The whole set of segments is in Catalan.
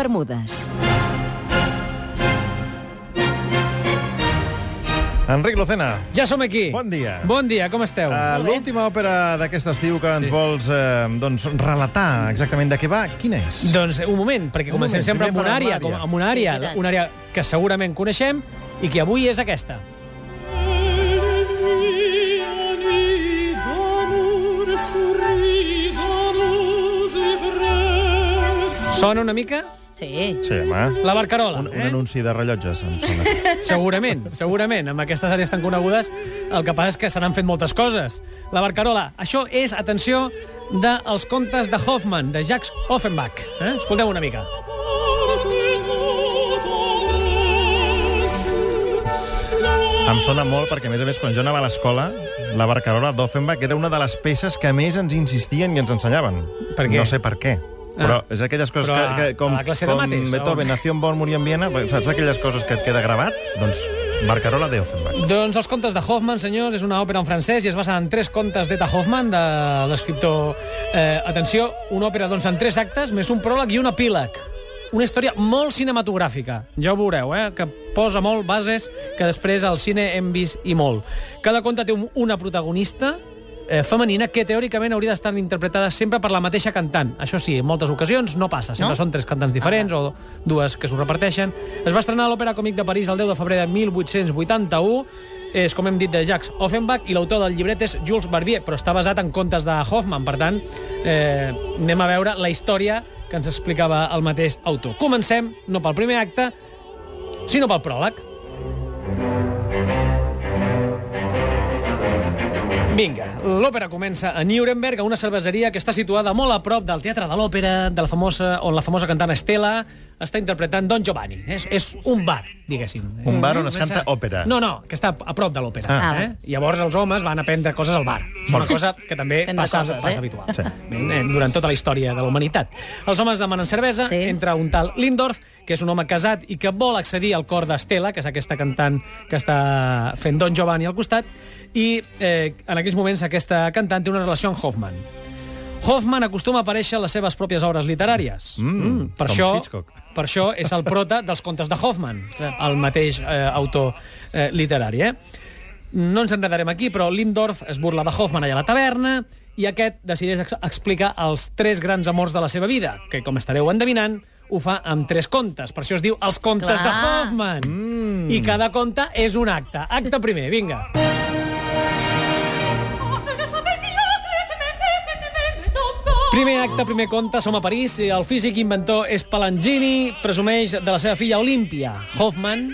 Bermudes. Enric Lucena. Ja som aquí. Bon dia. Bon dia, com esteu? Uh, L'última òpera d'aquest estiu que ens Sí. vols eh, doncs, relatar exactament de què va, quina és? Doncs un moment, perquè Un comencem moment, sempre amb una àrea, com, amb una àrea, Sí, una àrea que segurament coneixem i que avui és aquesta. Sona una mica? Sí. Sí, home. La barcarola, Un, un eh? anunci de rellotges, em sona. Segurament, segurament. Amb aquestes àrees tan conegudes, el que passa és que se n'han fet moltes coses. La barcarola, això és, atenció, dels contes de Hoffman, de Jacques Offenbach. Eh? Escolteu una mica. Em sona molt perquè, a més a més, quan jo anava a l'escola, la barcarola d'Offenbach era una de les peces que més ens insistien i ens ensenyaven. Per què? No sé per què. Però és aquelles coses Però que, a- que com, a la classe de com mates, Beethoven o- nació en Bonn, morir en Viena, saps aquelles coses que et queda gravat? Doncs barcarola d'Offenbach. Doncs els contes de Hoffman, senyors, és una òpera en francès i es basa en tres contes d'Eta Hoffman, de l'escriptor... Eh, atenció, una òpera doncs, en tres actes, més un pròleg i un epíleg. Una història molt cinematogràfica, ja ho veureu, eh? que posa molt bases que després al cine hem vist i molt. Cada conte té un, una protagonista eh, femenina que teòricament hauria d'estar interpretada sempre per la mateixa cantant. Això sí, en moltes ocasions no passa, sempre No? són tres cantants diferents o dues que s'ho reparteixen. Es va estrenar a l'Òpera Còmic de París el 10 de febrer de 1881, és, com hem dit, de Jacques Offenbach, i l'autor del llibret és Jules Barbier, però està basat en contes de Hoffman, per tant, eh, anem a veure la història que ens explicava el mateix autor. Comencem, no pel primer acte, sinó pel pròleg. Vinga, l'òpera comença a Nuremberg, a una cerveseria que està situada molt a prop del Teatre de l'Òpera, de la famosa, on la famosa cantant Estela està interpretant Don Giovanni. És, és un bar, diguéssim. Un bar on es canta òpera. No, no, que està a prop de l'òpera. Ah. Eh? Llavors els homes van aprendre coses al bar. És una cosa que també Fent passa, coses, passa eh? habitual. Sí. Eh, Durant tota la història de la humanitat. Els homes demanen cervesa, Sí. entra un tal Lindorf, que és un home casat i que vol accedir al cor d'Estela, que és aquesta cantant que està fent Don Giovanni al costat, i eh, en aquells moments aquesta cantant té una relació amb Hoffman. Hoffman acostuma a aparèixer en les seves pròpies obres literàries. Mm, per, com això, Hitchcock. per això és el prota dels contes de Hoffman, el mateix eh, autor eh, literari. Eh? No ens enredarem aquí, però Lindorf es burla de Hoffman allà a la taverna i aquest decideix ex explicar els tres grans amors de la seva vida, que, com estareu endevinant, ho fa amb tres contes. Per això es diu Els contes Clar. de Hoffman. Mm. I cada conte és un acte. Acte primer, vinga. Primer acte, primer conte, som a París, i el físic inventor és Palangini, presumeix de la seva filla Olímpia. Hoffman,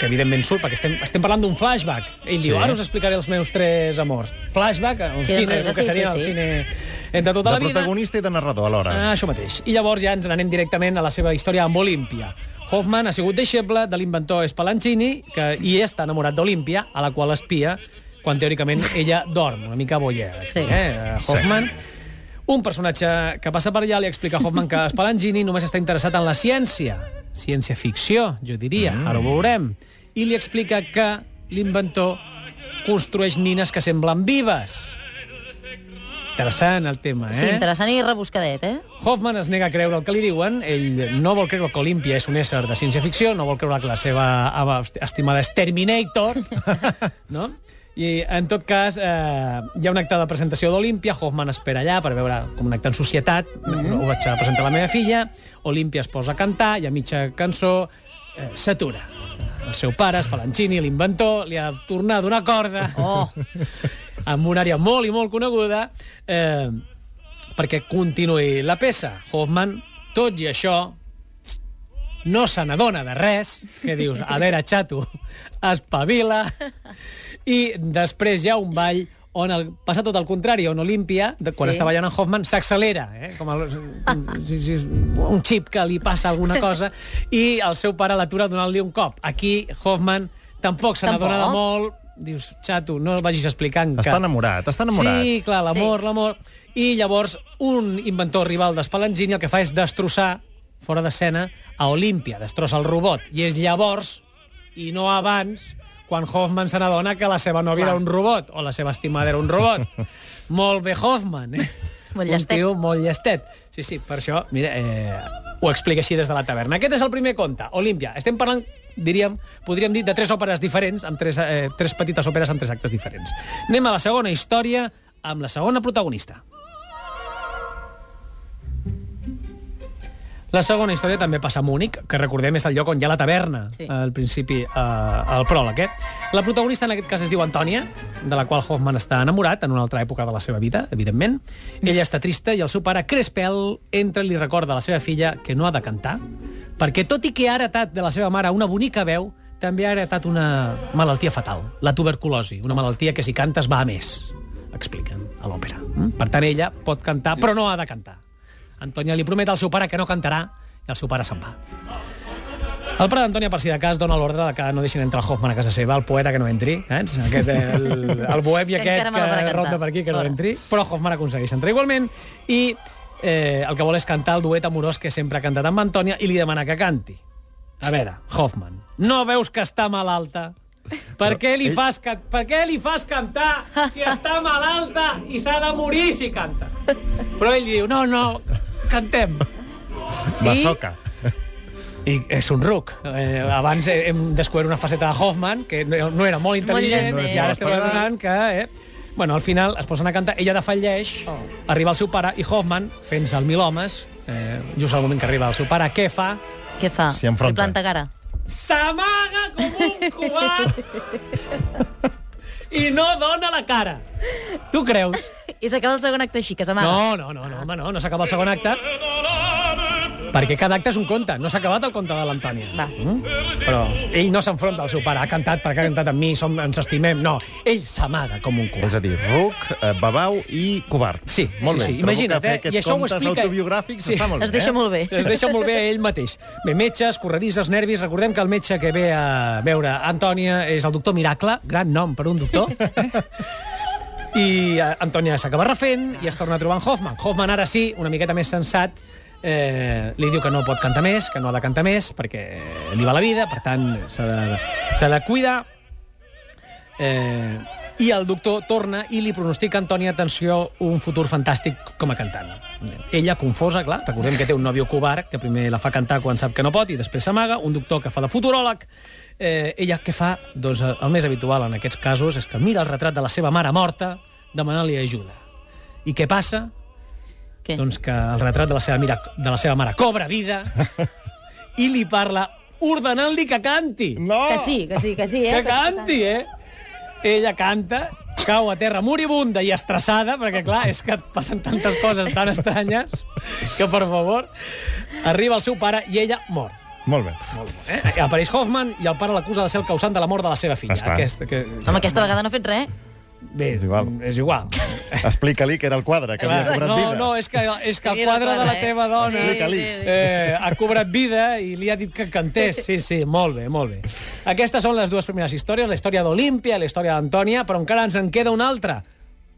que evidentment surt, perquè estem, estem parlant d'un flashback. Ell Sí. diu, ara us explicaré els meus tres amors. Flashback, el Queda cine, el que sí, seria sí, el sí. cine entre tota De la vida. protagonista i de narrador alhora. Ah, això mateix. I llavors ja ens n'anem directament a la seva història amb Olímpia. Hoffman ha sigut deixeble de l'inventor Spallanzini que, i està enamorat d'Olímpia, a la qual espia quan teòricament ella dorm, una mica bollera. Sí. Eh? Hoffman, un personatge que passa per allà li explica a Hoffman que Spallanzini només està interessat en la ciència, ciència-ficció, jo diria, mm. ara ho veurem, i li explica que l'inventor construeix nines que semblen vives. Interessant el tema, eh? Sí, interessant i rebuscadet, eh? Hoffman es nega a creure el que li diuen, ell no vol creure que Olímpia és un ésser de ciència-ficció, no vol creure que la seva estimada és Terminator, no? I, en tot cas, eh, hi ha un acte de presentació d'Olímpia, Hoffman espera allà per veure com un acte en societat, mm -hmm. ho vaig a presentar a la meva filla, Olímpia es posa a cantar i a mitja cançó eh, s'atura. El seu pare, Spallanzini, l'inventor, li ha tornat a donar corda Oh, amb una àrea molt i molt coneguda eh, perquè continuï la peça. Hoffman, tot i això, no se n'adona de res, que dius, a veure, xato, espavila, i després hi ha un ball on el, passa tot el contrari, on Olímpia, de- quan Sí. està ballant en Hoffman, s'accelera, eh? com el, és un xip que li passa alguna cosa, i el seu pare l'atura donant-li un cop. Aquí Hoffman tampoc se n'adona de molt, dius, xato, no el vagis explicant Està enamorat, està enamorat. Sí, clar, l'amor, Sí. l'amor. I llavors un inventor rival d'Espalangini el que fa és destrossar fora d'escena a Olímpia, destrossa el robot. I és llavors, i no abans, quan Hoffman se n'adona que la seva nòvia Clar. era un robot, o la seva estimada era un robot. Molt bé, Hoffman, eh? Molt un llestet. tio molt llestet. Sí, sí, per això, mira, eh, ho explica així des de la taverna. Aquest és el primer conte, Olímpia. Estem parlant diríem, podríem dir, de tres òperes diferents, amb tres, eh, tres petites òperes amb tres actes diferents. Anem a la segona història amb la segona protagonista. La segona història també passa a Múnich, que recordem és el lloc on hi ha la taverna, Sí. al principi, eh, al pròleg. Eh? La protagonista en aquest cas es diu Antònia, de la qual Hoffman està enamorat en una altra època de la seva vida, evidentment. Ella està trista i el seu pare Crespel entra i li recorda a la seva filla que no ha de cantar, perquè tot i que ha heretat de la seva mare una bonica veu, també ha heretat una malaltia fatal, la tuberculosi, una malaltia que si cantes va a més, expliquen a l'òpera. Mm? Per tant, ella pot cantar, però no ha de cantar. Antònia li promet al seu pare que no cantarà i el seu pare se'n va. El pare d'Antònia, per si de cas, dona l'ordre de que no deixin entrar el Hoffman a casa seva, el poeta que no entri, eh? Aquest, el, el bohemi Que aquest que cantar. ronda per aquí, que no entri, però Hoffman aconsegueix entrar igualment i eh, el que vol és cantar el duet amorós que sempre ha cantat amb Antònia i li demana que canti. A veure, Hoffman, no veus que està malalta? Per què li fas, can... per què li fas cantar si està malalta i s'ha de morir si canta? Però ell diu, no, no, cantem. Masoca. I és un ruc. Eh, abans he- hem descobert una faceta de Hoffman, que no no era molt intel·ligent, llestet. i ara estem adonant que... Eh, bueno, al final es posen a cantar, ella defalleix, Oh. arriba el seu pare, i Hoffman, fent-se el mil homes, eh, just al moment que arriba el seu pare, què fa? Què fa? S'hi enfronta. Li planta cara. S'amaga com un covard i no dona la cara. Tu creus? I s'acaba el segon acte així, que s'amaga. No, no, no, no, home, no, no s'acaba el segon acte. Perquè cada acte és un conte. No s'ha acabat el conte de l'Antònia. Va. Mm? Però ell no s'enfronta al seu pare. Ha cantat perquè ha cantat amb mi, som, ens estimem. No, ell s'amaga com un És covard. a dir, ruc, eh, babau i covard. Sí, molt sí, bé. sí. Imagina't, eh? I això ho explica- autobiogràfics Sí. està molt bé. Es deixa eh? molt bé. Es deixa molt bé a ell mateix. Bé, metges, corredisses, nervis... Recordem que el metge que ve a veure Antònia és el doctor Miracle, gran nom per un doctor. I eh, Antònia s'acaba refent i es torna a trobar en Hoffman. Hoffman, ara sí, una miqueta més sensat, eh, li diu que no pot cantar més, que no ha de cantar més, perquè li va la vida, per tant, s'ha de, de cuidar. Eh, I el doctor torna i li pronostica a Antònia, atenció, un futur fantàstic com a cantant. Ella, confosa, clar, recordem que té un nòvio covard, que primer la fa cantar quan sap que no pot i després s'amaga, un doctor que fa de futuròleg. Eh, ella què fa? Doncs eh, el més habitual en aquests casos és que mira el retrat de la seva mare morta demanant-li ajuda. I què passa? Què? Doncs que el retrat de la seva, mira, de la seva mare cobra vida i li parla ordenant-li que canti. No! Que sí, que sí, que sí, eh? Que canti, eh? Ella canta, cau a terra moribunda i estressada, perquè, clar, és que et passen tantes coses tan estranyes que, per favor, arriba el seu pare i ella mor. Molt bé. Eh? Apareix Hoffman i el pare l'acusa de ser el causant de la mort de la seva filla. Esclar. Aquest, que... Home, aquesta vegada no ha fet res. Bé, És igual. És igual. Explica-li que era el quadre, que havia cobrat no, vida. no, és que, és que el quadre de la eh? teva dona eh, ha cobrat vida i li ha dit que cantés. Sí, sí, molt bé, molt bé. Aquestes són les dues primeres històries, la història d'Olímpia i la història d'Antònia, però encara ens en queda una altra.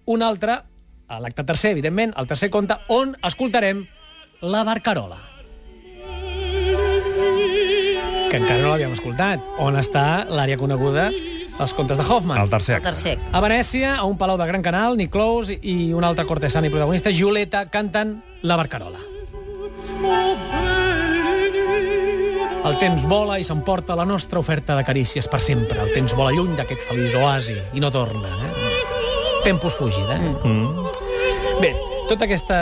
Una altra, a l'acte tercer, evidentment, el tercer conte, on escoltarem la Barcarola. Que encara no l'havíem escoltat. On està l'àrea coneguda als contes de Hoffman. El tercer El acte. tercer. A Venècia, a un palau de Gran Canal, Nick Close i una altra cortesana i protagonista, Giulietta, canten La Barcarola. El temps vola i s'emporta la nostra oferta de carícies per sempre. El temps vola lluny d'aquest feliç oasi i no torna. Eh? Tempus fugida. Eh? Mm. Bé, tot aquesta,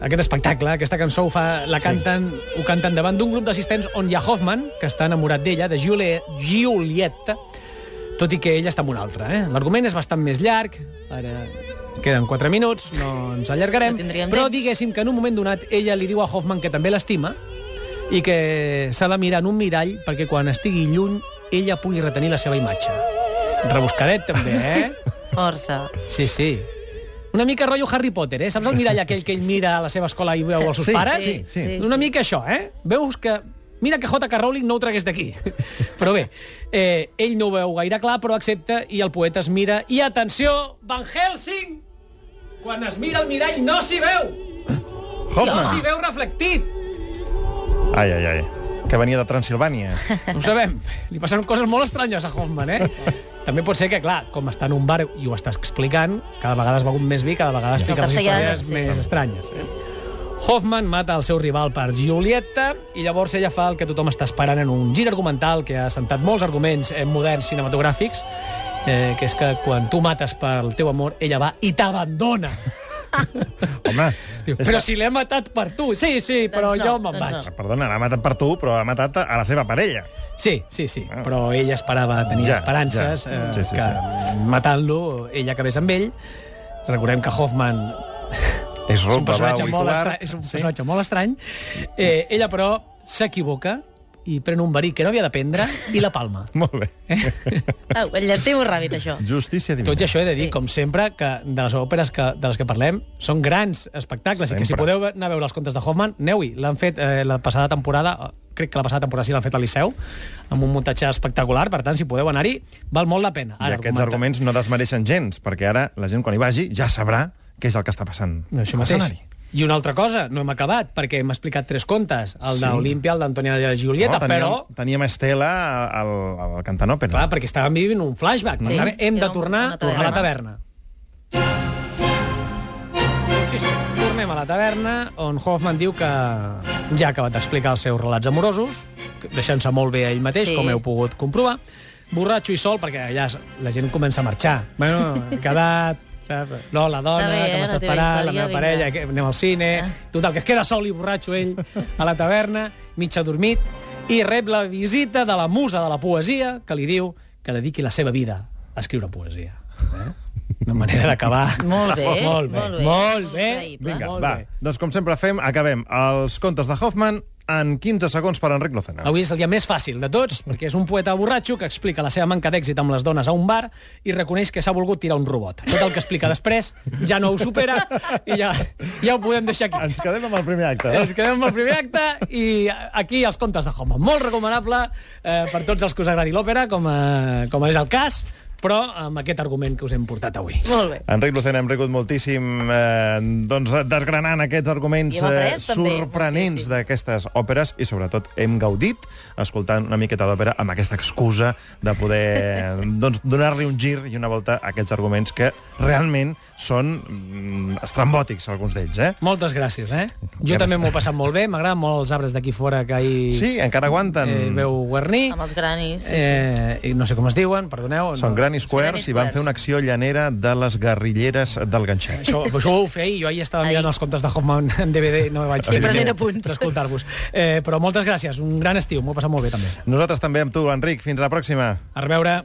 aquest espectacle, aquesta cançó ho fa, la canten, ho canten davant d'un grup d'assistents on hi ha Hoffman, que està enamorat d'ella, de Giulie, Giulietta, tot i que ella està amb un altre. Eh? L'argument és bastant més llarg, ara queden 4 minuts, no ens allargarem, No però temps. diguéssim que en un moment donat ella li diu a Hoffman que també l'estima i que s'ha de mirar en un mirall perquè quan estigui lluny ella pugui retenir la seva imatge. Rebuscadet, també, eh? Força. Sí, sí. Una mica rotllo Harry Potter, eh? Saps el mirall aquell que ell mira a la seva escola i veu els seus Sí, pares? sí, sí. Sí. Una mica això, eh? Veus que... Mira que J.K. Rowling no ho tragués d'aquí. Però bé, eh, ell no ho veu gaire clar, però accepta i el poeta es mira. I atenció, Van Helsing! Quan es mira al mirall no s'hi veu! No Hoffman! s'hi veu reflectit! Ai, ai, ai. Que venia de Transilvània. No ho sabem. Li passen coses molt estranyes a Hoffman, eh? També pot ser que, clar, com està en un bar i ho estàs explicant, cada vegada es begut més vi, cada vegada explica les històries sí. més estranyes. Eh? Hoffman mata el seu rival per Giulietta i llavors ella fa el que tothom està esperant en un gir argumental que ha sentat molts arguments eh, moderns cinematogràfics, eh, que és que quan tu mates pel teu amor, ella va i t'abandona. Home, però que- si l'he matat per tu. Sí, sí, però Doncs no, jo me'n doncs vaig. no. Perdona, l'ha matat per tu, però ha matat a la seva parella. Sí, sí, sí, Ah. però ella esperava tenir Ja, esperances ja. eh, Sí, sí, que matant-lo ella acabés amb ell. Recordem que Hoffman És és un roba, personatge, i molt, estra és un Sí. personatge molt estrany. Eh, ella, però, s'equivoca i pren un verí que no havia de prendre i la palma. Molt bé. Au, el llastimo ràbit, això. Justícia divina. Tot i això he de dir, Sí. com sempre, que de les òperes que, de les que parlem són grans espectacles i que si Sempre. podeu anar a veure els contes de Hoffman, aneu-hi. L'han fet eh, la passada temporada, eh, crec que la passada temporada sí l'han fet al Liceu, amb un muntatge espectacular, per tant, si podeu anar-hi, val molt la pena. I aquests arguments no desmereixen gens, perquè ara la gent, quan hi vagi, ja sabrà què és el que està passant. Això mateix. I una altra cosa, no hem acabat, perquè hem explicat tres contes, el Sí. d'Olímpia, el d'Antònia de Giulietta, No, teníem, però... Teníem Estela al, al cantant òpera. Clar, perquè estàvem vivint un flashback. Sí, Per tant, hem de tornar a taverna. la taverna. Sí, sí. Tornem a la taverna, on Hoffman diu que ja ha acabat d'explicar els seus relats amorosos, deixant-se molt bé a ell mateix, Sí. com heu pogut comprovar, borratxo i sol, perquè ja la gent comença a marxar. Bueno, he quedat... saps? No, la dona, Està bé, que eh, m'ha la estat teva parant, la història, meva vinga. parella, que anem al cine... Ah. Total, que es queda sol i borratxo ell a la taverna, mig adormit, i rep la visita de la musa de la poesia, que li diu que dediqui la seva vida a escriure poesia. Eh? Una manera d'acabar. Molt bé, molt bé, molt bé. molt bé. Increïble. Vinga, molt va. bé. Doncs com sempre fem, acabem els contes de Hoffman en 15 segons per Enric Lozena. Avui és el dia més fàcil de tots, perquè és un poeta borratxo que explica la seva manca d'èxit amb les dones a un bar i reconeix que s'ha volgut tirar un robot. Tot el que explica després ja no ho supera i ja, ja ho podem deixar aquí. Ens quedem amb el primer acte. No? Ens quedem amb el primer acte i aquí els contes de Hoffman. Molt recomanable eh, per tots els que us agradi l'òpera, com, a, com és el cas, però amb aquest argument que us hem portat avui. Molt bé. Enric Lucena, hem rigut moltíssim eh, doncs, desgranant aquests arguments eh, sorprenents d'aquestes òperes i sobretot hem gaudit escoltant una miqueta d'òpera amb aquesta excusa de poder doncs, donar-li un gir i una volta a aquests arguments que realment són mm, estrambòtics, alguns d'ells. Eh? Moltes gràcies, eh? Jo Gràcies. també m'ho he passat molt bé, m'agraden molt els arbres d'aquí fora que ahir Sí, encara aguanten. eh, veu guarnir. Amb els granis. Sí, sí. Eh, i no sé com es diuen, perdoneu. Són no. Granny Squares Granny i van fer una acció llanera de les guerrilleres del ganxet. Això, això ho vau fer ahir, jo ahir estava Ahir. mirant els contes de Hoffman en DVD i no vaig Sí, prenent per- apunts. per escoltar-vos. Eh, però moltes gràcies, un gran estiu, m'ho he passat molt bé també. Nosaltres també amb tu, Enric. Fins la pròxima. A reveure.